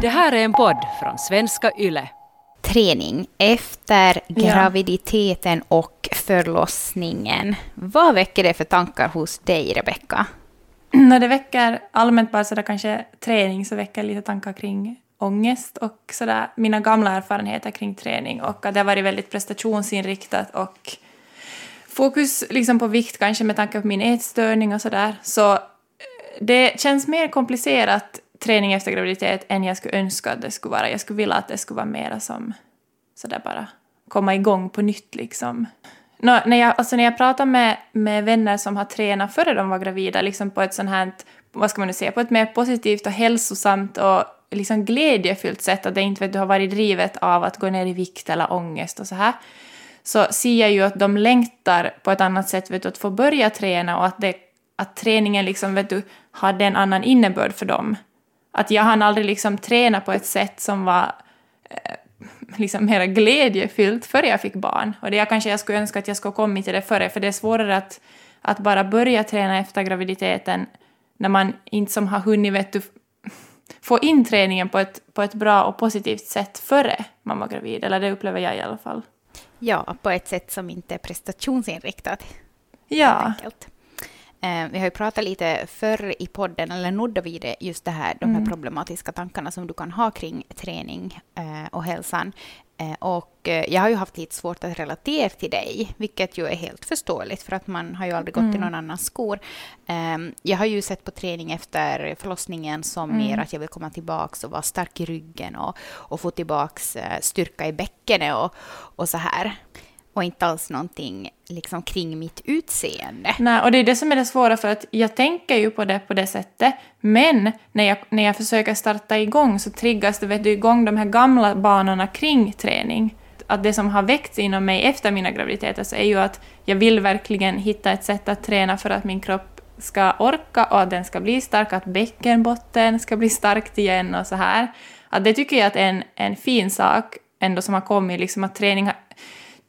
Det här är en podd från svenska YLE. Träning efter graviditeten och förlossningen. Vad väcker det för tankar hos dig, Rebecka? När det väcker allmänt bara sådär kanske träning så väcker lite tankar kring ångest och sådär mina gamla erfarenheter kring träning och att det har varit väldigt prestationsinriktat och fokus liksom på vikt kanske med tanke på min ätstörning och sådär. Så eh, det känns mer komplicerat träning efter graviditet än jag skulle önska att det skulle vara. Jag skulle vilja att det skulle vara mera som sådär bara komma igång på nytt liksom. Nå, när, jag, alltså när jag pratar med, med vänner som har tränat före de var gravida, liksom på ett sånt här, vad ska man nu säga, på ett mer positivt och hälsosamt och liksom glädjefyllt sätt, att det inte vet, du har varit drivet av att gå ner i vikt eller ångest och så här, så ser jag ju att de längtar på ett annat sätt vet du, att få börja träna och att, det, att träningen liksom, vet du, hade en annan innebörd för dem. Att jag hann aldrig liksom träna på ett sätt som var eh, liksom mer glädjefyllt före jag fick barn. Och det jag kanske jag skulle önska att jag skulle kommit till det före, för det är svårare att, att bara börja träna efter graviditeten när man inte som har hunnit vet du, få in träningen på ett, på ett bra och positivt sätt före man var gravid. Eller det upplever jag i alla fall. Ja, på ett sätt som inte är prestationsinriktat. Ja. Enkelt. Eh, vi har ju pratat lite förr i podden, eller nudda vid det, just det här, de här Mm. problematiska tankarna som du kan ha kring träning eh, och hälsan. Eh, och eh, jag har ju haft lite svårt att relatera till dig, vilket ju är helt förståeligt, för att man har ju aldrig gått i Mm. någon annans skor. Eh, jag har ju sett på träning efter förlossningen som Mm. mer att jag vill komma tillbaka och vara stark i ryggen och, och få tillbaka eh, styrka i bäckenet och, och så här. Och inte alls någonting liksom kring mitt utseende. Nej, och det är det som är det svåra för att jag tänker ju på det på det sättet, men när jag, när jag försöker starta igång så triggas det vet du, igång de här gamla banorna kring träning. Att det som har väckts inom mig efter mina graviditeter så är ju att jag vill verkligen hitta ett sätt att träna för att min kropp ska orka och att den ska bli stark, att bäckenbotten ska bli starkt igen och så här. Att det tycker jag att är en, en fin sak ändå som har kommit, liksom att träning har,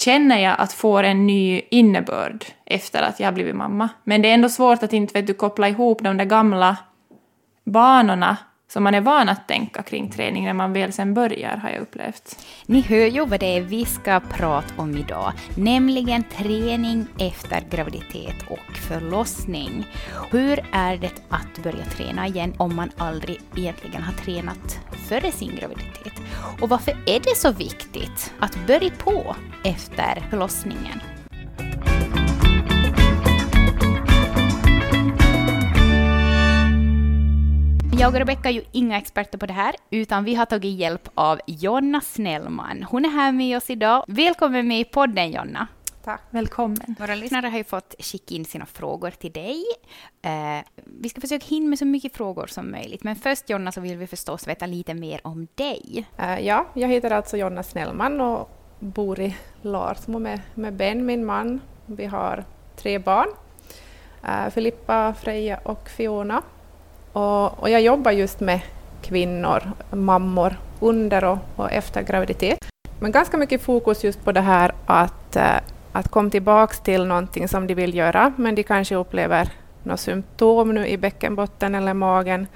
känner jag att får en ny innebörd efter att jag har blivit mamma. Men det är ändå svårt att inte vet du, koppla ihop de där gamla banorna som man är van att tänka kring träning när man väl sen börjar, har jag upplevt. Ni hör ju vad det är vi ska prata om idag, nämligen träning efter graviditet och förlossning. Hur är det att börja träna igen om man aldrig egentligen har tränat före sin graviditet? Och varför är det så viktigt att börja på efter förlossningen? Jag och Rebecka är ju inga experter på det här, utan vi har tagit hjälp av Jonna Snellman. Hon är här med oss idag. Välkommen med i podden, Jonna. Tack. Välkommen. Våra lyssnare har ju fått skicka in sina frågor till dig. Eh, vi ska försöka hinna med så mycket frågor som möjligt, men först Jonna så vill vi förstås veta lite mer om dig. Eh, ja, jag heter alltså Jonna Snellman och bor i Larsmo med, med Ben, min man. Vi har tre barn, eh, Filippa, Freja och Fiona. Och, och jag jobbar just med kvinnor, mammor, under och, och efter graviditet. Men ganska mycket fokus just på det här att, eh, att komma tillbaka till någonting som de vill göra, men de kanske upplever några symptom nu i bäckenbotten eller magen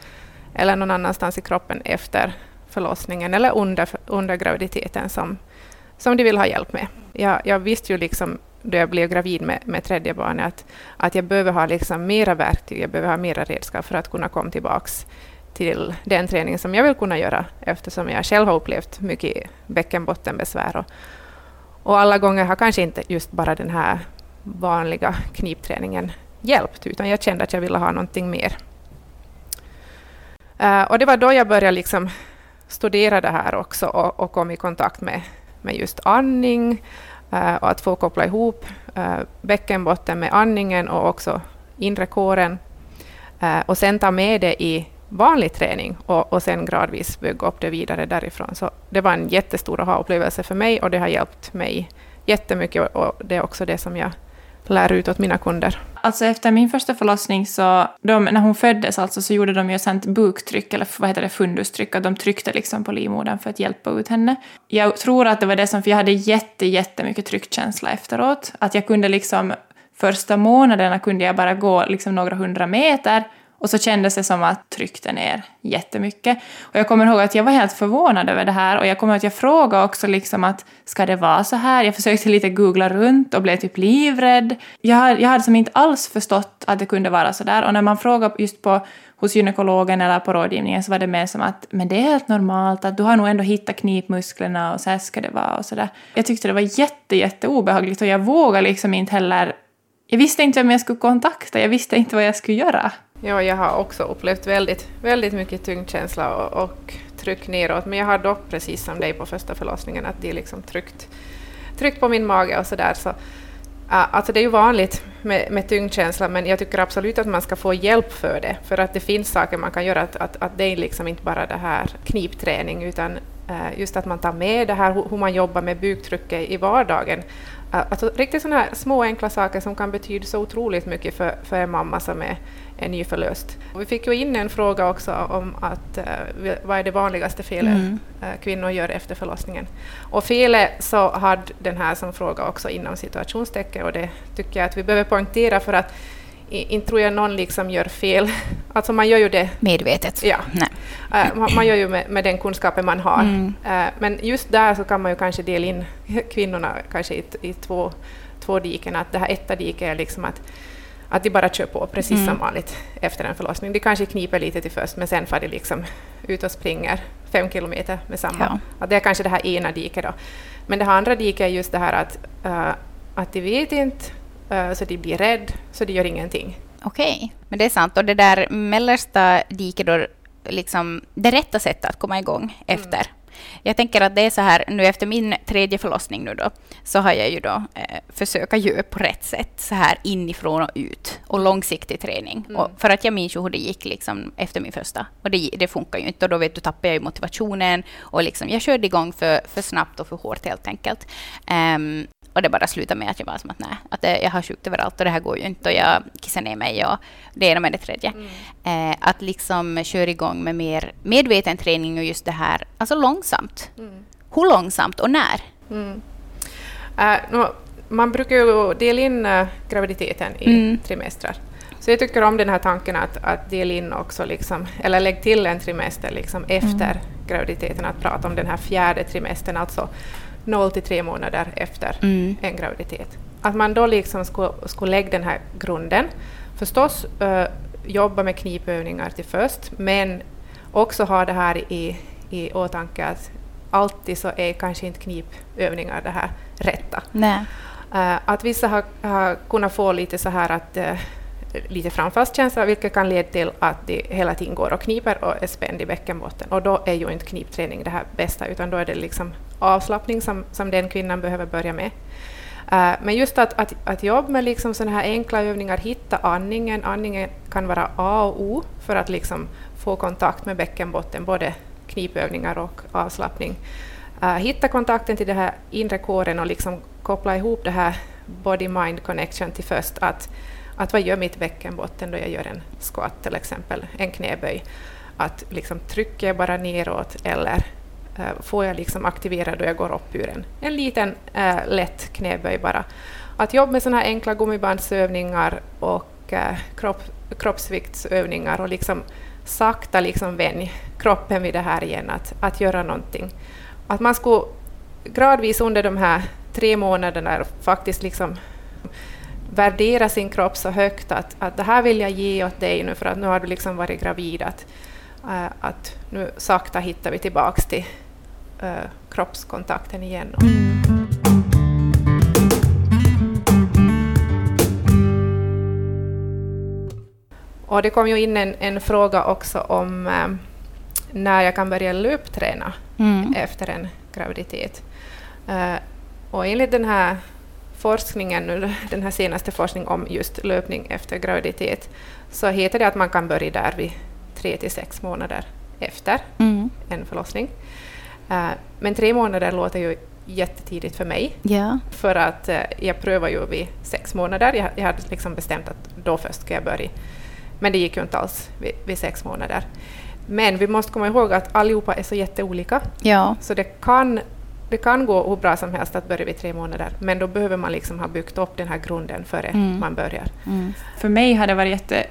eller någon annanstans i kroppen efter förlossningen eller under, under graviditeten som, som de vill ha hjälp med. Jag, jag visste ju liksom då jag blev gravid med, med tredje barnet att, att jag behöver ha liksom mera verktyg, jag behöver ha mera redskap för att kunna komma tillbaks till den träning som jag vill kunna göra eftersom jag själv har upplevt mycket bäckenbottenbesvär. Och, och alla gånger har kanske inte just bara den här vanliga knipträningen hjälpt utan jag kände att jag ville ha någonting mer. Uh, och det var då jag började liksom studera det här också och, och kom i kontakt med, med just andning Eh, och att få koppla ihop eh, bäckenbotten med andningen och också inre kåren eh, och sen ta med det i vanlig träning och, och sen gradvis bygga upp det vidare därifrån. Så det var en jättestor aha-upplevelse för mig och det har hjälpt mig jättemycket och det är också det som jag lär ut åt mina kunder. Alltså efter min första förlossning så, de, när hon föddes alltså, så gjorde de ju ett sånt buktryck, eller vad heter det, fundustryck, att de tryckte liksom på livmodern för att hjälpa ut henne. Jag tror att det var det som, för jag hade jätte, jättemycket tryckkänsla efteråt. Att jag kunde liksom, första månaderna kunde jag bara gå liksom några hundra meter och så kändes det som att tryckte ner jättemycket. Och jag kommer ihåg att jag var helt förvånad över det här och jag kommer ihåg att jag frågade också liksom att ska det vara så här? Jag försökte lite googla runt och blev typ livrädd. Jag, jag hade som liksom inte alls förstått att det kunde vara så där och när man frågar just på hos gynekologen eller på rådgivningen så var det mer som att men det är helt normalt, att du har nog ändå hittat knipmusklerna och så här ska det vara och sådär. Jag tyckte det var jätte, jätte obehagligt och jag vågade liksom inte heller jag visste inte vem jag skulle kontakta, jag visste inte vad jag skulle göra. Ja, jag har också upplevt väldigt, väldigt mycket tyngdkänsla och, och tryck neråt, men jag har dock precis som dig på första förlossningen att de liksom tryckt, tryckt på min mage och sådär. Så, alltså det är ju vanligt med, med tyngdkänsla, men jag tycker absolut att man ska få hjälp för det, för att det finns saker man kan göra, att, att, att det är liksom inte bara det här knipträning, utan eh, just att man tar med det här hur man jobbar med buktrycket i vardagen. Eh, alltså riktigt sådana här små enkla saker som kan betyda så otroligt mycket för, för en mamma som är, är nyförlöst. Vi fick ju in en fråga också om att, uh, vad är det vanligaste felet mm. uh, kvinnor gör efter förlossningen. Och felet så hade den här som fråga också inom situationstecken och det tycker jag att vi behöver poängtera för att inte tror jag någon liksom gör fel. Alltså man gör ju det... Medvetet? Ja. Nej. Uh, man, man, gör ju med, med, den kunskapen man har. Mm. Uh, men just där så kan man ju kanske dela in kvinnorna kanske i, i två, två diken. Att det här etta diket är liksom att, att de bara kör på precis mm. som vanligt efter en förlossning. De kanske kniper lite till först, men sen får de liksom ut och springer fem kilometer med samma. Ja. Att det är kanske det här ena diket då. Men det här andra diket är just det här att, uh, att de vet inte Eh, så de blir rädda, så de gör ingenting. Okej, okay. men det är sant. Och det där mellersta diket då, liksom det rätta sättet att komma igång efter. Mm. Jag tänker att det är så här, nu efter min tredje förlossning nu då, så har jag ju då eh, försöka göra på rätt sätt, så här inifrån och ut, och långsiktig träning. Mm. Och för att jag minns ju hur det gick liksom efter min första, och det, det funkar ju inte, och då vet du, tappade jag ju motivationen, och liksom, jag körde igång för, för snabbt och för hårt helt enkelt. Um, och det bara slutade med att jag var som att nej, att jag har sjukt överallt och det här går ju inte och jag kissar ner mig och det ena med det tredje. Mm. Eh, att liksom köra igång med mer medveten träning och just det här, alltså långsamt. Mm. Hur långsamt och när? Mm. Uh, no, man brukar ju dela in uh, graviditeten i mm. trimestrar. Så jag tycker om den här tanken att, att dela in också, liksom, eller lägga till en trimester liksom, efter mm. graviditeten, att prata om den här fjärde trimestern, alltså 0 till 3 månader efter mm. en graviditet. Att man då liksom skulle, skulle lägga den här grunden. Förstås uh, jobba med knipövningar till först, men också ha det här i, i åtanke att alltid så är kanske inte knipövningar det här rätta. Uh, att vissa har, har kunnat få lite så här att uh, lite framfallskänsla, vilket kan leda till att de hela tiden går och kniper och är spänd i bäckenbotten. Och då är ju inte knipträning det här bästa, utan då är det liksom avslappning som, som den kvinnan behöver börja med. Uh, men just att, att, att jobba med liksom såna här enkla övningar, hitta andningen. Andningen kan vara A och O för att liksom få kontakt med bäckenbotten, både knipövningar och avslappning. Uh, hitta kontakten till den här inre kåren och liksom koppla ihop det här body-mind connection till först. Att, att vad gör mitt bäckenbotten då jag gör en squat till exempel, en knäböj? Att liksom trycker jag bara neråt eller Eh, får jag liksom aktivera då jag går upp ur en, en liten eh, lätt knäböj bara? Att jobba med sådana här enkla gummibandsövningar och eh, kropp, kroppsviktsövningar och liksom sakta liksom vänja kroppen vid det här igen, att, att göra någonting. Att man skulle gradvis under de här tre månaderna faktiskt liksom värdera sin kropp så högt att, att det här vill jag ge åt dig nu för att nu har du liksom varit gravid. Att, att nu sakta hittar vi tillbaks till uh, kroppskontakten igen. Och det kom ju in en, en fråga också om uh, när jag kan börja löpträna mm. efter en graviditet. och enligt den här forskningen, den här senaste forskningen om just löpning efter graviditet, så heter det att man kan börja där vid tre till sex månader efter mm. en förlossning. Uh, men tre månader låter ju jättetidigt för mig, ja. för att uh, jag prövar ju vid sex månader. Jag, jag hade liksom bestämt att då först ska jag börja. Men det gick ju inte alls vid, vid sex månader. Men vi måste komma ihåg att allihopa är så jätteolika, ja. så det kan det kan gå hur bra som helst att börja vid tre månader, men då behöver man liksom ha byggt upp den här grunden före mm. man börjar. Mm. För mig har det varit jätte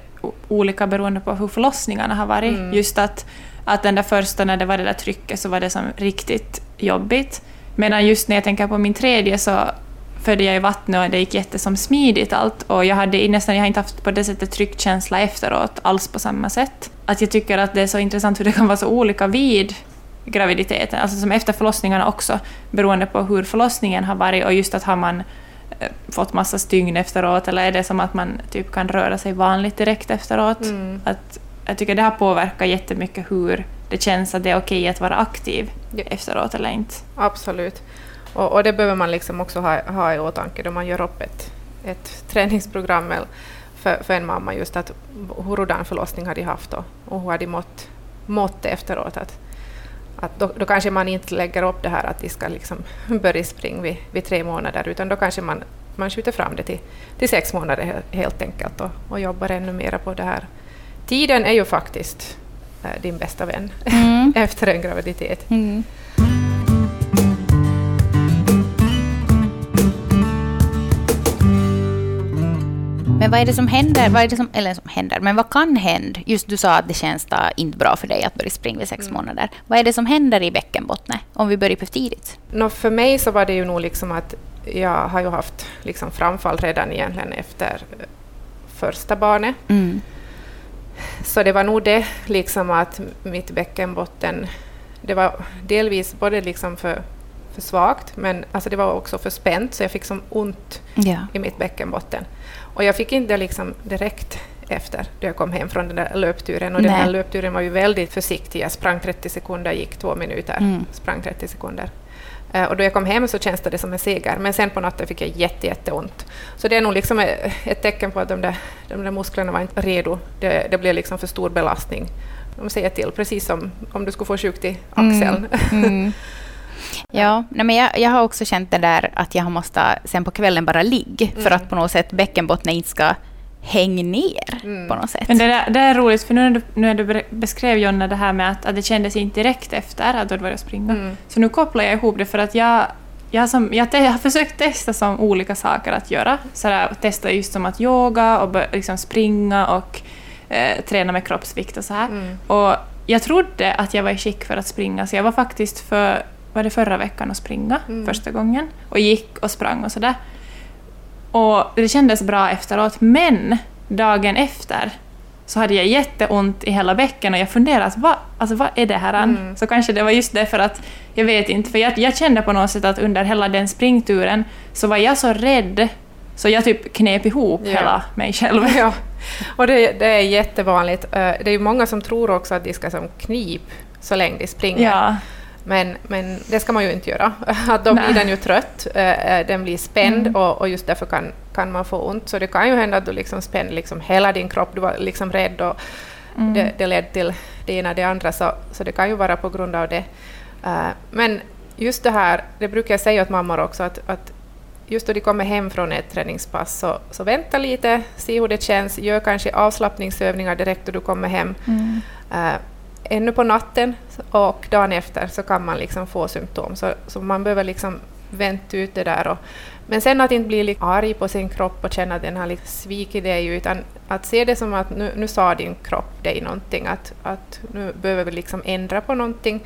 olika beroende på hur förlossningarna har varit. Mm. Just att, att den där första, när det var det där trycket, så var det som riktigt jobbigt. Medan just när jag tänker på min tredje så födde jag i vattnet och det gick jättesom smidigt allt. Och jag hade nästan, jag har inte haft på det sättet tryckkänsla efteråt alls på samma sätt. Att jag tycker att det är så intressant hur det kan vara så olika vid graviditeten, alltså som efter förlossningarna också, beroende på hur förlossningen har varit och just att har man eh, fått massa stygn efteråt eller är det som att man typ kan röra sig vanligt direkt efteråt. Mm. Att, jag tycker det har påverkat jättemycket hur det känns att det är okej att vara aktiv Ja. efteråt eller inte. Absolut. Och, och det behöver man liksom också ha, ha i åtanke då man gör upp ett, ett träningsprogram för, för en mamma, just att hurdan förlossning har de haft och, och hur har de mått, mått efteråt. Att, att då, då kanske man inte lägger upp det här att de ska liksom börja springa vid, vid tre månader, utan då kanske man, man skjuter fram det till, till sex månader he- helt enkelt och, och jobbar ännu mer på det här. Tiden är ju faktiskt eh, din bästa vän Mm. efter en graviditet. Mm. Men vad är det som händer? Vad är det som, eller som händer, men vad kan hända? Just du sa att det känns då inte bra för dig att börja springa vid sex månader. Vad är det som händer i bäckenbottnet om vi börjar för tidigt? Nå, för mig så var det ju nog liksom att jag har ju haft liksom framfall redan egentligen efter eh, första barnet. Mm. Så det var nog det liksom att mitt bäckenbotten, det var delvis både liksom för, för svagt men alltså det var också för spänt så jag fick som ont Ja. i mitt bäckenbotten. Och jag fick inte liksom direkt efter då jag kom hem från den där löpturen. Och den Nej. här löpturen var ju väldigt försiktig. Jag sprang 30 sekunder, gick två minuter, Mm. sprang 30 sekunder. Eh, Och då jag kom hem så känns det som en seger, men sen på natten fick jag jätte, jätteont. Så det är nog liksom ett ett tecken på att de där, de där musklerna var inte redo. Det, det blev liksom för stor belastning. De säger till, precis som om du skulle få sjukt i axeln. Mm. Ja, nej men jag, jag har också känt det där att jag måste sen på kvällen bara ligga för Mm. att på något sätt bäckenbottnen inte ska hänga ner Mm. på något sätt. Men det, där, det är roligt, för nu när du, nu när du beskrev Jonna det här med att, att det kändes inte direkt efter att du hade börjat springa. Mm. Så nu kopplar jag ihop det för att jag, jag, som, jag, jag har försökt testa som olika saker att göra. Så där, testa just som att yoga och bör, liksom springa och eh, träna med kroppsvikt och så här. Mm. Och jag trodde att jag var i skick för att springa, så jag var faktiskt för, var det förra veckan att springa Mm. första gången. Och gick och sprang och sådär. Och det kändes bra efteråt, men dagen efter så hade jag jätteont i hela bäcken och jag funderade, att vad, alltså, vad är det här? Mm. Så kanske det var just det för att, jag vet inte, för jag, jag kände på något sätt att under hela den springturen så var jag så rädd så jag typ knep ihop Ja. hela mig själv. Ja, och det, det är jättevanligt. Eh, Det är ju många som tror också att de ska som knip så länge de springer. Ja. Men, men det ska man ju inte göra. Då blir den ju trött, eh, eh, den blir spänd Mm. och, och just därför kan, kan man få ont. Så det kan ju hända att du liksom spänner liksom hela din kropp, du var liksom rädd och Mm. det, det ledde till det ena det andra, så, så det kan ju vara på grund av det. Eh, men just det här, det brukar jag säga åt mammor också, att, att just då de kommer hem från ett träningspass, så, så vänta lite, se hur det känns, gör kanske avslappningsövningar direkt då du kommer hem. Mm. Ännu på natten och dagen efter så kan man liksom få symptom. Så, så man behöver liksom vänta ut det där. Och, men sen att inte bli liksom arg på sin kropp och känna att den har liksom svikit dig, utan att se det som att nu, nu sa din kropp dig någonting, att, att nu behöver vi liksom ändra på någonting,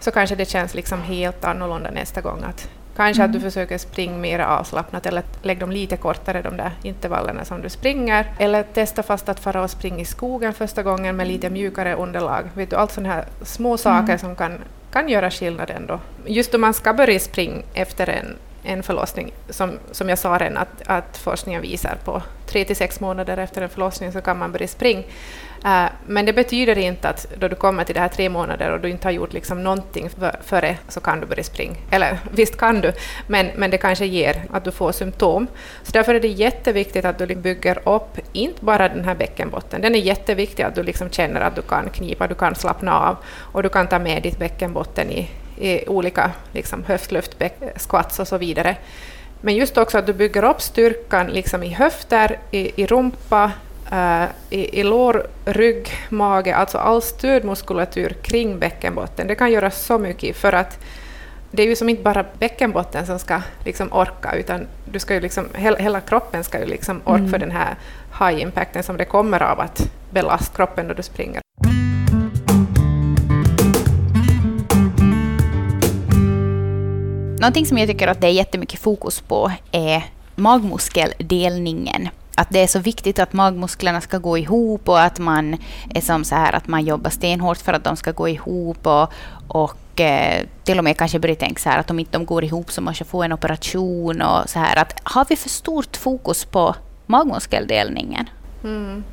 så kanske det känns liksom helt annorlunda nästa gång. Att kanske att du försöker springa mer avslappnat eller lägg dem lite kortare, de där intervallerna som du springer. Eller testa fast att fara och springa i skogen första gången med lite mjukare underlag. Vet du, allt sådana här små saker som kan, kan göra skillnad ändå. Just då man ska börja springa efter en, en förlossning, som, som jag sa redan, att, att forskningen visar på tre till sex månader efter en förlossning så kan man börja springa. Uh, men det betyder inte att då du kommer till det här tre månader och du inte har gjort liksom någonting för, före så kan du börja springa. Eller visst kan du, men, men det kanske ger att du får symptom. Så därför är det jätteviktigt att du liksom bygger upp, inte bara den här bäckenbotten, den är jätteviktig att du liksom känner att du kan knipa, du kan slappna av och du kan ta med ditt bäckenbotten i, i olika liksom, höftlyft, och så vidare. Men just också att du bygger upp styrkan liksom i höfter, i, i rumpa, eh, i, i lår, rygg, mage, alltså all stödmuskulatur kring bäckenbotten. Det kan göra så mycket för att det är ju som inte bara bäckenbotten som ska liksom orka, utan du ska ju liksom, hela, hela kroppen ska ju liksom orka mm. för den här high impacten som det kommer av att belasta kroppen då du springer. Någonting som jag tycker att det är jättemycket fokus på är magmuskeldelningen att det är så viktigt att magmusklerna ska gå ihop och att man är som så här att man jobbar stenhårt för att de ska gå ihop och, och eh, till och med kanske börjar tänka så här att om inte de går ihop så måste jag få en operation och så här att har vi för stort fokus på magmuskeldelningen? Mm.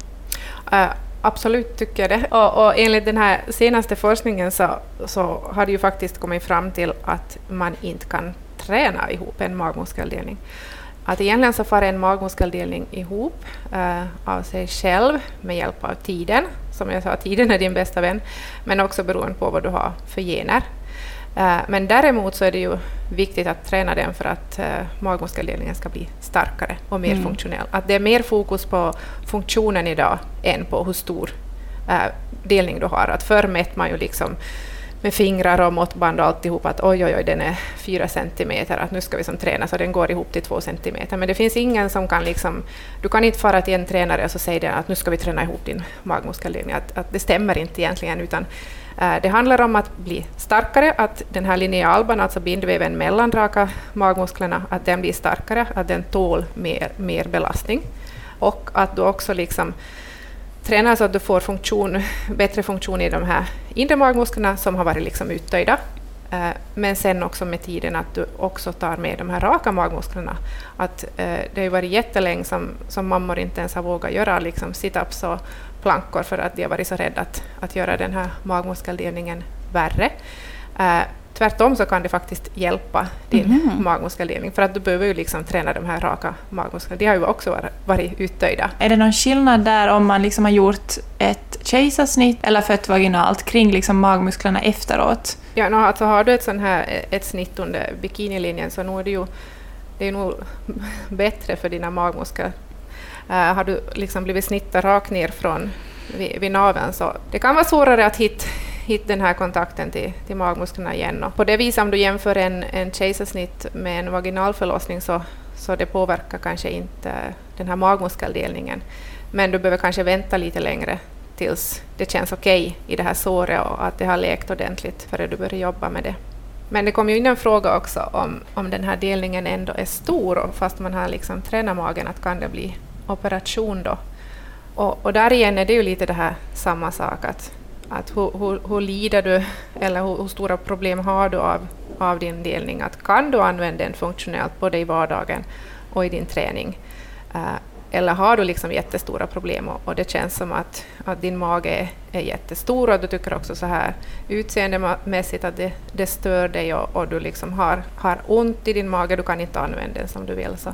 Uh, absolut tycker jag det. Och, och, enligt den här senaste forskningen så, så har det ju faktiskt kommit fram till att man inte kan träna ihop en magmuskeldelning att egentligen så far en magmuskeldelning ihop eh, av sig själv med hjälp av tiden. Som jag sa, tiden är din bästa vän, men också beroende på vad du har för gener. Uh, men däremot så är det ju viktigt att träna den för att uh, magmuskeldelningen ska bli starkare och mer mm. funktionell. Att det är mer fokus på funktionen idag än på hur stor delning du har. Att förr mätte man ju liksom med fingrar och måttband och alltihop att oj, oj, oj, den är fyra centimeter, att nu ska vi som träna så den går ihop till två centimeter. Men det finns ingen som kan liksom, du kan inte fara till en tränare och så säga den att nu ska vi träna ihop din magmuskellinje, att, att det stämmer inte egentligen, utan Eh, det handlar om att bli starkare, att den här linealban, alltså bindväven mellan raka magmusklerna, att den blir starkare, att den tål mer, mer belastning. Och att du också liksom tränar så att du får funktion, bättre funktion i de här inre magmusklerna som har varit liksom uttöjda. Eh, men sen också med tiden att du också tar med de här raka magmusklerna. Att, eh, det har ju varit jättelänge som, som mammor inte ens har vågat göra liksom sit-ups och plankor för att de har varit så rädda att, att göra den här magmuskeldelningen värre. Eh, Tvärtom så kan det faktiskt hjälpa din mm. magmuskeldelning, för att du behöver ju liksom träna de här raka magmusklerna. De har ju också varit uttöjda. Är det någon skillnad där om man liksom har gjort ett kejsarsnitt eller fött vaginalt kring liksom magmusklerna efteråt? Ja, no, alltså har du ett, sån här, ett snitt under bikinilinjen så nog är det ju det är nog bättre för dina magmuskler. Uh, har du liksom blivit snittad rakt ner från vid, vid naveln så det kan vara svårare att hitta hit den här kontakten till, till magmusklerna igen. Och på det viset, om du jämför en, en kejsarsnitt med en vaginal förlossning så, så det påverkar kanske inte den här magmuskeldelningen. Men du behöver kanske vänta lite längre tills det känns okej okay i det här såret och att det har läkt ordentligt före du börjar jobba med det. Men det kom ju in en fråga också om, om den här delningen ändå är stor och fast man har liksom tränat magen, att kan det bli operation då? Och, och där igen är det ju lite det här samma sak, att att hur, hur, hur lider du eller hur, hur, stora problem har du av, av din delning? Att kan du använda den funktionellt både i vardagen och i din träning? Uh, eller har du liksom jättestora problem och, och, det känns som att, att din mage är, är jättestor och du tycker också så här utseendemässigt att det, det stör dig och, och, du liksom har, har ont i din mage, du kan inte använda den som du vill. Så,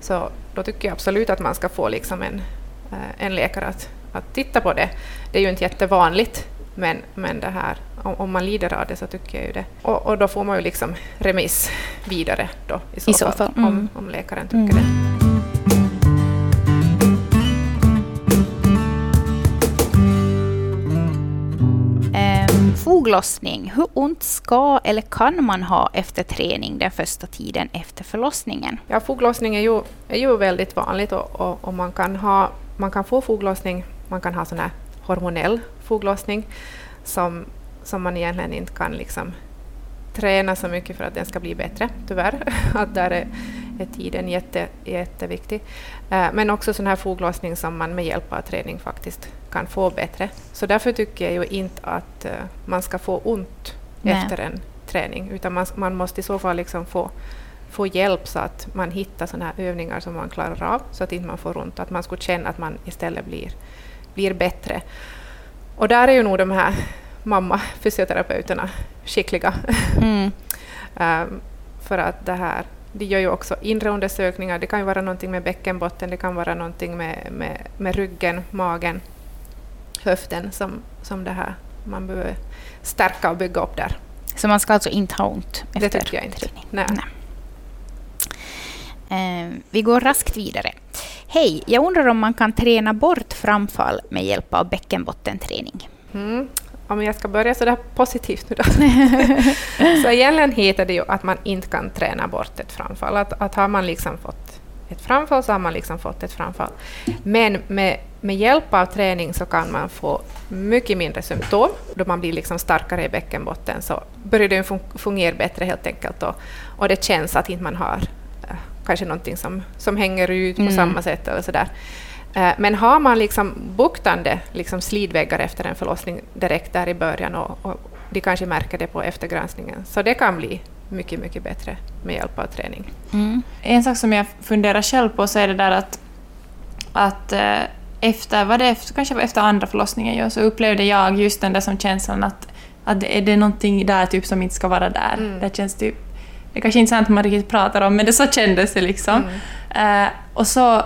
så då tycker jag absolut att man ska få liksom en, uh, en läkare att, att titta på det. Det är ju inte jättevanligt, men, men det här, om, om man lider av det så tycker jag ju det. Och, och då får man ju liksom remiss vidare då, i så, I fall, så fall. Mm. Om, om läkaren tycker mm. det. Foglossning. Hur ont ska eller kan man ha efter träning den första tiden efter förlossningen? Ja, foglossning är ju, är ju väldigt vanligt och, och, och man, kan ha, man kan få foglossning man kan ha sån här hormonell foglossning som, som man egentligen inte kan liksom träna så mycket för att den ska bli bättre, tyvärr. att där är, är tiden jätte, jätteviktig. Uh, men också sån här foglossning som man med hjälp av träning faktiskt kan få bättre. Så därför tycker jag ju inte att uh, man ska få ont Nej. efter en träning, utan man, man måste i så fall liksom få få hjälp så att man hittar sådana här övningar som man klarar av, så att inte man får ont, att man skulle känna att man istället blir blir bättre. Och där är ju nog de här mamma-fysioterapeuterna skickliga. Mm. um, för att det här, de gör ju också inre undersökningar. Det kan ju vara någonting med bäckenbotten, det kan vara någonting med, med, med ryggen, magen, höften som, som det här man behöver stärka och bygga upp där. Så man ska alltså inte ha ont efter Det tycker jag inte. Nej. Nej. Uh, vi går raskt vidare. Hej, jag undrar om man kan träna bort framfall med hjälp av bäckenbottenträning? Mm. Om jag ska börja så där positivt nu då. så egentligen heter det ju att man inte kan träna bort ett framfall. Att, att har man liksom fått ett framfall så har man liksom fått ett framfall. Men med, med hjälp av träning så kan man få mycket mindre symptom. Då man blir liksom starkare i bäckenbotten så börjar det fungera bättre helt enkelt. Och, och det känns att inte man har äh, kanske någonting som, som hänger ut på mm. samma sätt eller sådär. Äh, men har man liksom buktande liksom slidväggar efter en förlossning direkt där i början och, och de kanske märker det på eftergranskningen, så det kan bli mycket, mycket bättre med hjälp av träning. Mm. En sak som jag funderar själv på så är det där att, att äh, efter, var det efter, kanske efter andra förlossningen, ja, så upplevde jag just den där som känslan att, att är det någonting där typ som inte ska vara där. Mm. Det känns typ det är kanske inte sant man riktigt pratar om, men det så kändes det liksom. Mm. Uh, och så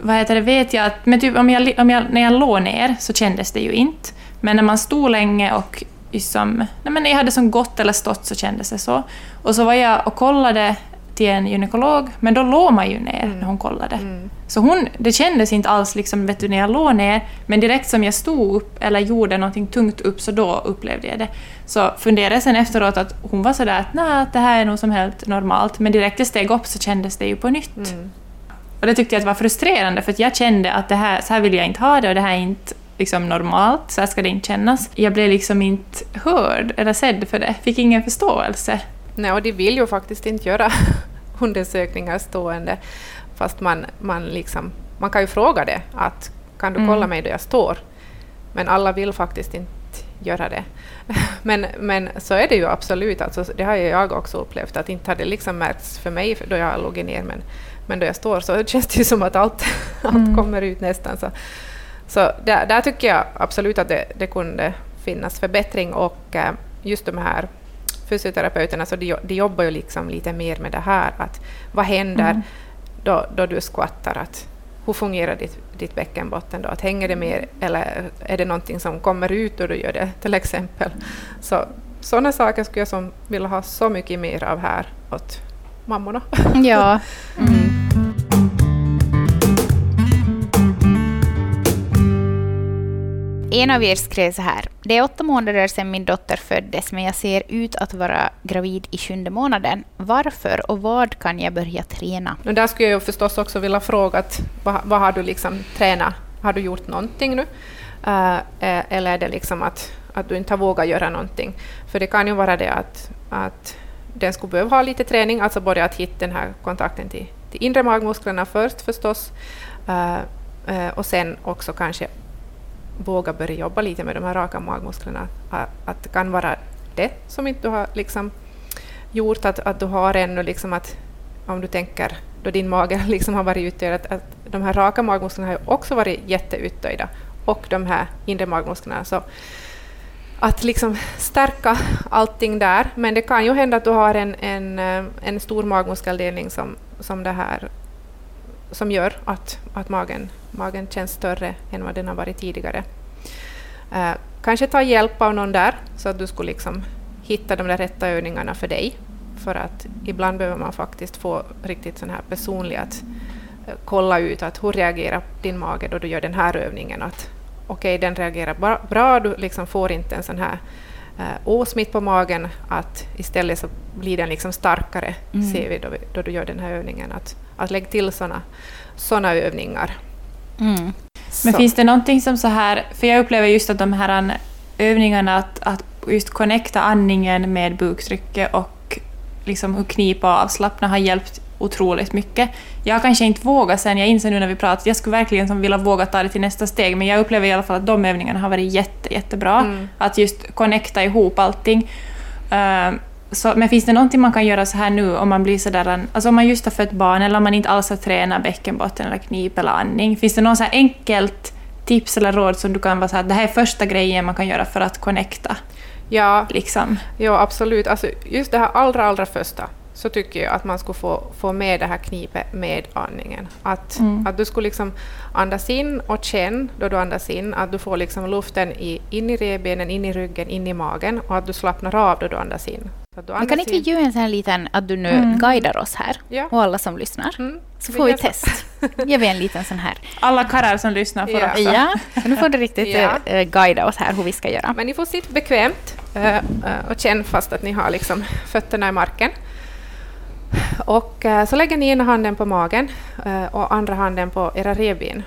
vad heter det, vet jag att men typ om jag, om jag, när jag låg ner så kändes det ju inte. Men när man stod länge och liksom, nej men jag hade som gått eller stått så kändes det så. Och så var jag och kollade till en gynekolog, men då låg man ju ner mm. när hon kollade. Mm. Så hon, det kändes inte alls liksom, vet du, när jag låg ner, men direkt som jag stod upp eller gjorde någonting tungt upp så då upplevde jag det. Så funderade jag sen efteråt att hon var sådär att nej, det här är nog som helt normalt, men direkt jag steg upp så kändes det ju på nytt. Mm. Och det tyckte jag var frustrerande för jag kände att det här, så här vill jag inte ha det och det här är inte liksom normalt, så här ska det inte kännas. Jag blev liksom inte hörd eller sedd för det, fick ingen förståelse. Nej, och de vill ju faktiskt inte göra undersökningar stående, fast man, man, liksom, man kan ju fråga det, att kan du kolla mm. mig då jag står? Men alla vill faktiskt inte göra det. Men, men så är det ju absolut, alltså, det har jag också upplevt, att inte har det liksom märkts för mig då jag låg ner, men, men då jag står så känns det ju som att allt, allt mm. kommer ut nästan. Så, så där, där tycker jag absolut att det, det kunde finnas förbättring och eh, just de här fysioterapeuterna så de, de jobbar ju liksom lite mer med det här, att vad händer mm. då, då du skvattar? Att, hur fungerar ditt, ditt bäckenbotten då? Att hänger det mer eller är det någonting som kommer ut då du gör det till exempel? Så, sådana saker skulle jag som vilja ha så mycket mer av här åt mammorna. Ja. Mm. En av er skrev så här. Det är åtta månader sedan min dotter föddes, men jag ser ut att vara gravid i sjunde månaden. Varför och vad kan jag börja träna? Och där skulle jag förstås också vilja fråga, att, vad, vad har du liksom tränat? Har du gjort någonting nu? Uh, eller är det liksom att, att du inte har vågat göra någonting? För det kan ju vara det att, att den skulle behöva ha lite träning, alltså både att hitta den här kontakten till, till inre magmusklerna först förstås, uh, uh, och sen också kanske våga börja jobba lite med de här raka magmusklerna. Att det kan vara det som inte du har liksom gjort, att, att du har ännu liksom att om du tänker då din mage liksom har varit uttöjd, att, att de här raka magmusklerna har också varit jätteuttöjda och de här inre magmusklerna. Så att liksom stärka allting där, men det kan ju hända att du har en, en, eh, en stor magmuskeldelning som, som det här som gör att, att magen, magen känns större än vad den har varit tidigare. Eh, kanske ta hjälp av någon där, så att du skulle liksom hitta de där rätta övningarna för dig. För att ibland behöver man faktiskt få riktigt sån här personligt att eh, kolla ut att hur reagerar din mage då du gör den här övningen. Att okej, okay, den reagerar bra, bra, du liksom får inte en sån här eh, åsmitt på magen, att istället så blir den liksom starkare, mm. ser vi då, då du gör den här övningen. Att, att lägga till såna, såna övningar. Mm. Men finns det någonting som så här, för jag upplever just att de här övningarna att, att just connecta andningen med buktrycket och liksom hur knipa och avslappna har hjälpt otroligt mycket. Jag kanske inte vågar sen, jag inser nu när vi pratar, jag skulle verkligen som vilja våga ta det till nästa steg, men jag upplever i alla fall att de övningarna har varit jätte, jättebra. Mm. Att just connecta ihop allting. Uh, så, men finns det någonting man kan göra så här nu om man blir sådär, alltså om man just har fött barn eller om man inte alls har tränat bäckenbotten eller knip eller andning? Finns det något så enkelt tips eller råd som du kan vara så här, det här är första grejen man kan göra för att connecta? Ja, liksom. ja absolut. Alltså just det här allra, allra första så tycker jag att man skulle få, få med det här knipet med andningen. Att, Mm. att du skulle liksom andas in och känna då du andas in att du får liksom luften i, in i revbenen, in i ryggen, in i magen och att du slappnar av då du andas in. Så du Men andas kan inte vi in- göra en sån här liten, att du nu Mm. guidar oss här Ja. och alla som lyssnar. Mm, Så vi får vi gör test. Ger vi en liten sån här. Alla karlar som lyssnar får Ja. också. Ja, nu får du riktigt Ja. eh, guida oss här hur vi ska göra. Men ni får sitta bekvämt eh, och känna fast att ni har liksom fötterna i marken. Och eh, så lägger ni ena handen på magen eh, och andra handen på era revben.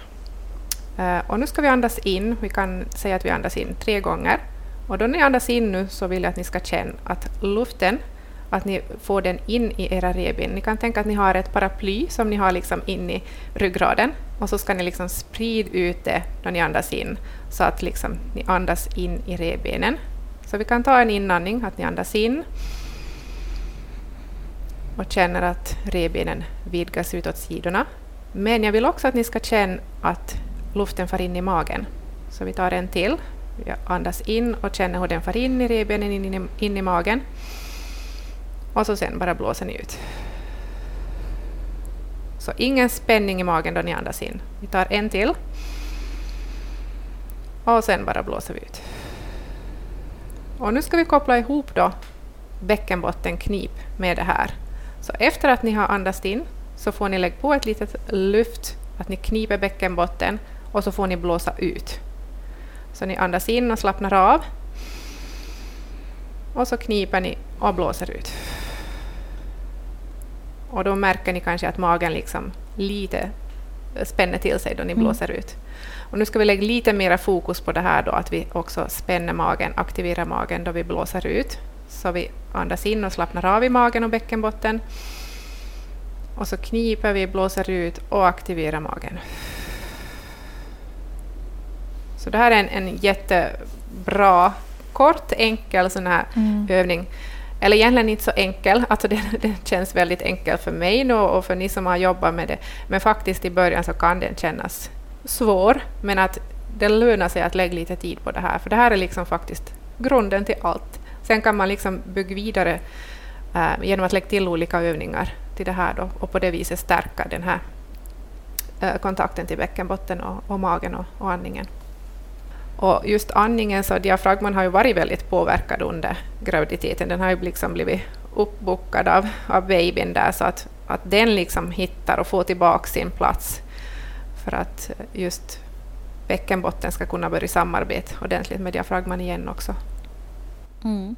Eh, och nu ska vi andas in. Vi kan säga att vi andas in tre gånger. Och då ni andas in nu så vill jag att ni ska känna att luften, att ni får den in i era revben. Ni kan tänka att ni har ett paraply som ni har liksom in i ryggraden och så ska ni liksom sprida ut det när ni andas in så att liksom ni andas in i revbenen. Så vi kan ta en inandning, att ni andas in och känner att revbenen vidgas ut åt sidorna. Men jag vill också att ni ska känna att luften far in i magen. Så vi tar en till. Jag andas in och känner hur den far in i revbenen, in, in, in i magen. Och så sen bara blåser ni ut. Så ingen spänning i magen då ni andas in. Vi tar en till. Och sen bara blåser vi ut. Och nu ska vi koppla ihop då bäckenbottenknip med det här. Så efter att ni har andats in så får ni lägga på ett litet luft, att ni kniper bäckenbotten och så får ni blåsa ut. Så ni andas in och slappnar av. Och så kniper ni och blåser ut. Och då märker ni kanske att magen liksom lite spänner till sig då ni blåser ut. Och nu ska vi lägga lite mera fokus på det här då, att vi också spänner magen, aktiverar magen då vi blåser ut. Så vi andas in och slappnar av i magen och bäckenbotten. Och så kniper vi, blåser ut och aktiverar magen. Så det här är en, en jättebra, kort, enkel sån här övning. Eller egentligen inte så enkel, alltså den, den känns väldigt enkel för mig nu och för ni som har jobbat med det. Men faktiskt i början så kan den kännas svår, men att det lönar sig att lägga lite tid på det här, för det här är liksom faktiskt grunden till allt. Sen kan man liksom bygga vidare eh, genom att lägga till olika övningar till det här då, och på det viset stärka den här eh, kontakten till bäckenbotten och, och magen och, och andningen. Och just andningen, så diafragman har ju varit väldigt påverkad under graviditeten. Den har ju liksom blivit uppbokad av, av babyn där, så att, att den liksom hittar och får tillbaka sin plats för att just bäckenbotten ska kunna börja samarbeta ordentligt med diafragman igen också. Mm.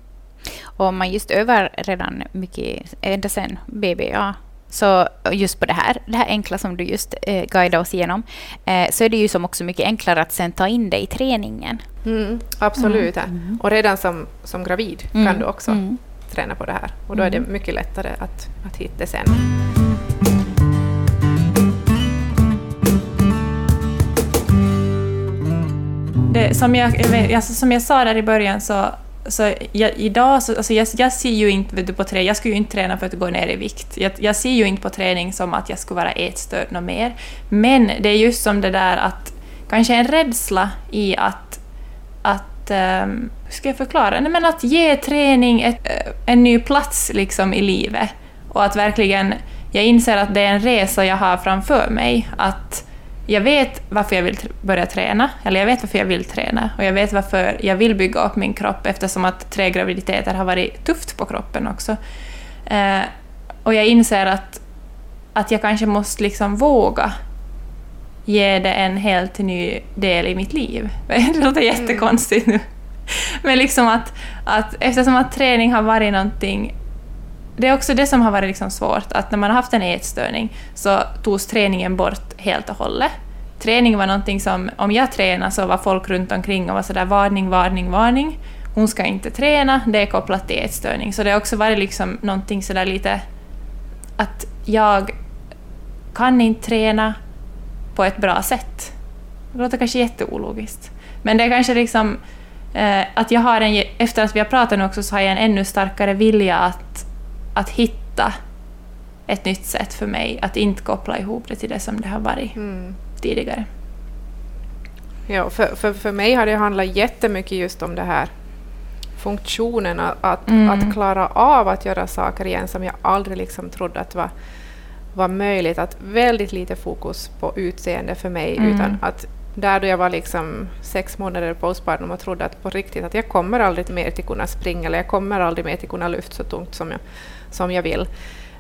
Och man just övar redan mycket, ända sedan BB, ja, så just på det här, det här enkla som du just eh, guidade oss igenom, eh, så är det ju som också mycket enklare att sen ta in det i träningen. Mm, absolut. ja. Och redan som, som gravid Mm, kan du också mm. träna på det här. Och då är det mycket lättare att, att hitta det sen. Det, som, jag, alltså, som jag sa där i början så, så jag, idag, så, alltså jag, jag ser ju inte du, på träning, jag skulle ju inte träna för att gå ner i vikt. Jag, jag ser ju inte på träning som att jag skulle vara ätstörd något mer. Men det är just som det där att kanske en rädsla i att, att um, hur ska jag förklara? Nej, men att ge träning ett, eh, en ny plats liksom i livet. Och att verkligen, jag inser att det är en resa jag har framför mig. Att jag vet varför jag vill börja träna, eller jag vet varför jag vill träna och jag vet varför jag vill bygga upp min kropp eftersom att tre graviditeter har varit tufft på kroppen också. Eh, och jag inser att, att jag kanske måste liksom våga ge det en helt ny del i mitt liv. Det låter jättekonstigt nu. Men liksom att, att eftersom att träning har varit någonting det är också det som har varit liksom svårt, att när man har haft en ätstörning så togs träningen bort helt och hållet. Träning var någonting som, om jag tränade så var folk runt omkring och var sådär varning, varning, varning. Hon ska inte träna, det är kopplat till ätstörning. Så det har också varit liksom någonting sådär lite att jag kan inte träna på ett bra sätt. Det låter kanske jätteologiskt. Men det är kanske liksom eh, att jag har en, efter att vi har pratat nu också så har jag en ännu starkare vilja att, att hitta ett nytt sätt för mig att inte koppla ihop det till det som det har varit Mm. tidigare. Ja, för, för, för mig har det handlat jättemycket just om det här funktionen att, Mm. att klara av att göra saker igen som jag aldrig liksom trodde att var, var möjligt. Att väldigt lite fokus på utseende för mig Mm. utan att där då jag var liksom sex månader postpartum och trodde att på riktigt att jag kommer aldrig mer till kunna springa eller jag kommer aldrig mer till kunna lyfta så tungt som jag, som jag vill.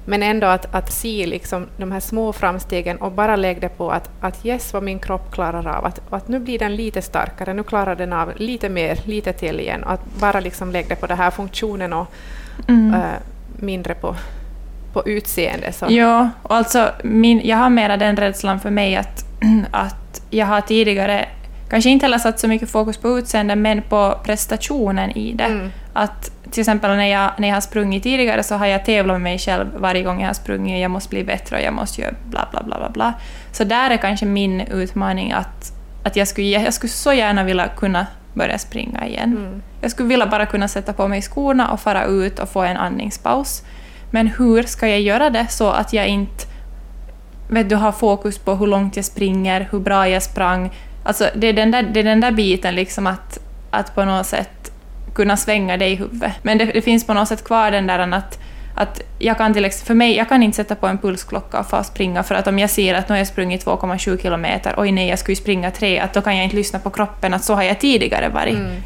Men ändå att, att se liksom de här små framstegen och bara lägga det på att, att yes, vad min kropp klarar av. Att, att nu blir den lite starkare, nu klarar den av lite mer, lite till igen. Att bara liksom lägga det på den här funktionen och Mm. eh, mindre på, på utseende. Så. Ja, och alltså min, jag har mera den rädslan för mig att, att jag har tidigare kanske inte heller satt så mycket fokus på utseende men på prestationen i det. Mm. Att till exempel när jag, när jag har sprungit tidigare så har jag tävlat med mig själv varje gång jag har sprungit. Jag måste bli bättre och jag måste göra bla bla bla bla bla. Så där är kanske min utmaning att, att jag, skulle, jag skulle så gärna vilja kunna börja springa igen. Mm. Jag skulle vilja bara kunna sätta på mig skorna och fara ut och få en andningspaus. Men hur ska jag göra det så att jag inte vet du, har fokus på hur långt jag springer, hur bra jag sprang. Alltså, det, är den där, det är den där biten liksom att, att på något sätt kunna svänga det i huvudet. Men det, det finns på något sätt kvar den där att, att jag kan till exempel, för mig, jag kan inte sätta på en pulsklocka och få springa för att om jag ser att nu har jag sprungit 2,7 kilometer, oj nej, jag skulle ju springa 3, att då kan jag inte lyssna på kroppen, att så har jag tidigare varit. Mm.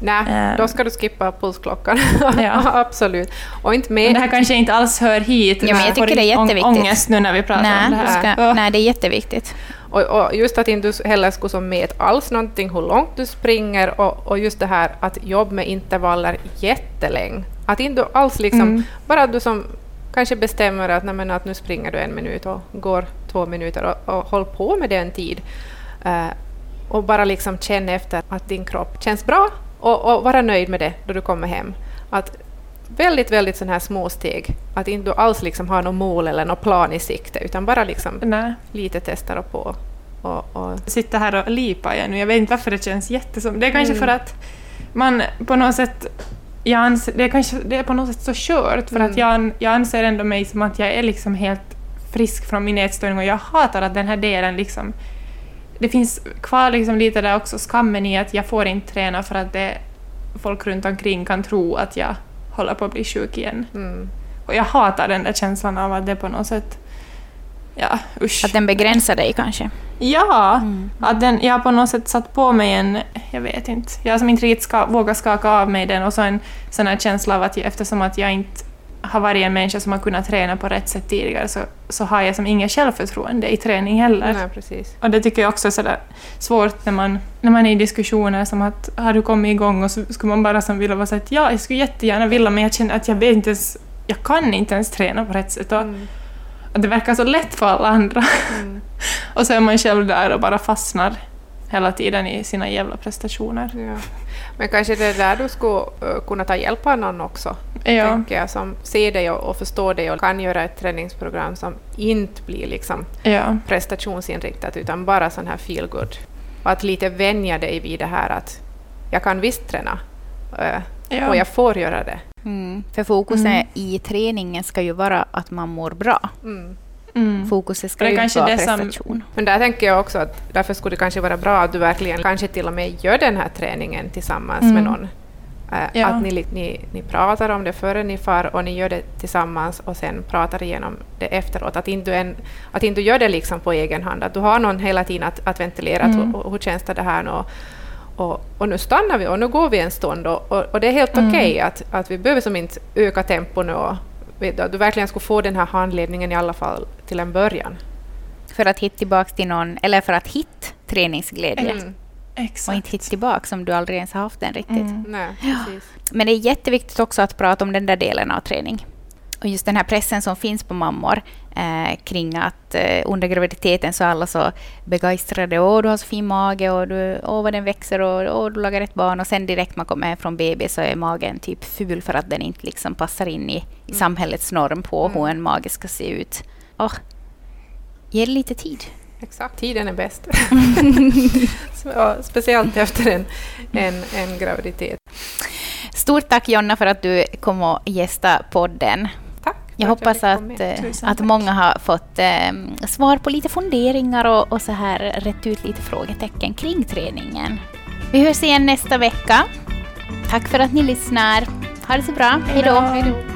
Nej, Eh. då ska du skippa pulsklockan. Ja. Absolut. Och inte med... Men det här kanske inte alls hör hit. Ja, men jag tycker det är jätteviktigt. ångest nu när vi pratar Nej, om det här. ska, Ja. nej, det är jätteviktigt. Och, och just att inte du heller skulle som mäta alls någonting hur långt du springer och, och just det här att jobba med intervaller jättelänge. Att inte du alls liksom, Mm. bara att du som kanske bestämmer att, nej, men att nu springer du en minut och går två minuter och, och håll på med det en tid. Eh, och bara liksom känna efter att din kropp känns bra och, och vara nöjd med det då du kommer hem. Att väldigt, väldigt sådana här små steg. Att inte du alls liksom har något mål eller någon plan i sikte utan bara liksom Nej. lite testar och på. Och, och, Jag sitter här och lipar jag nu. Jag vet inte varför det känns jättesom... Det är kanske Mm. för att man på något sätt... Jag anser, det, är kanske, det är på något sätt så kört för att Mm. jag, an- jag anser ändå mig som att jag är liksom helt frisk från min ätstörning och jag hatar att den här delen liksom... Det finns kvar liksom lite där också skammen i att jag får inte träna för att det, folk runt omkring kan tro att jag håller på att bli sjuk igen. mm, Och jag hatar den där känslan av att det på något sätt... Ja, usch. Att den begränsar dig kanske. Ja! Mm. Att den, jag har på något sätt satt på mig en... Jag vet inte. Jag som inte riktigt ska, vågat skaka av mig den och så en sån här känsla av att jag, eftersom att jag inte har varit en människa som har kunnat träna på rätt sätt tidigare så, så har jag som inget självförtroende i träning heller. nej, precis. Och det tycker jag också är sådär svårt när man, när man är i diskussioner som att har du kommit igång och så skulle man bara som vilja vara så att ja, jag skulle jättegärna vilja men jag känner att jag vet inte ens, jag kan inte ens träna på rätt sätt och, Mm, och det verkar så lätt för alla andra. mm, Och så är man själv där och bara fastnar hela tiden i sina jävla prestationer. ja. Men kanske det är där du skulle eh, kunna ta hjälp av någon också, Ja, tänker jag, som ser dig och, och förstår dig och kan göra ett träningsprogram som inte blir liksom ja, prestationsinriktat utan bara sån här feel good. Och att lite vänja dig vid det här att jag kan visst träna eh, ja. och jag får göra det. Mm. För fokuset Mm. i träningen ska ju vara att man mår bra. Mm. Mm. Fokuset ska Det är ju inte vara prestation. Men där tänker jag också att därför skulle det kanske vara bra att du verkligen kanske till och med gör den här träningen tillsammans Mm. med någon. Eh, Ja. Att ni, ni, ni pratar om det före ni far och ni gör det tillsammans och sen pratar igenom det efteråt. Att inte du, en, att inte du gör det liksom på egen hand. Att du har någon hela tiden att, att ventilera. Att, Mm. hur, hur känns det här nu? Och, och, och nu stannar vi och nu går vi en stund och, och, och det är helt Mm. okej att, att vi behöver som inte öka tempo nu. Och, du, att du verkligen skulle få den här handledningen i alla fall till en början. För att hitta tillbaka till någon, eller för att hitta träningsglädje. Mm. Och Exakt. inte hitta tillbaka om du aldrig ens har haft den riktigt. Mm. Nej, precis. Men det är jätteviktigt också att prata om den där delen av träning. Och just den här pressen som finns på mammor eh, kring att eh, under graviditeten så är alla så begeistrade. Åh, du har så fin mage och du, åh, vad den växer och åh, du lagar ett barn. Och sen direkt man kommer hem från BB så är magen typ ful för att den inte liksom passar in i, i samhällets norm på hur en mage ska se ut. Åh, ge det lite tid. Exakt, tiden är bäst. Speciellt efter en, en, en graviditet. Stort tack Jonna för att du kom och gästa podden. Jag hoppas att, eh, att många har fått eh, svar på lite funderingar och, och så här rätt ut lite frågetecken kring träningen. Vi hörs igen nästa vecka. Tack för att ni lyssnar. Ha det så bra. Hej då.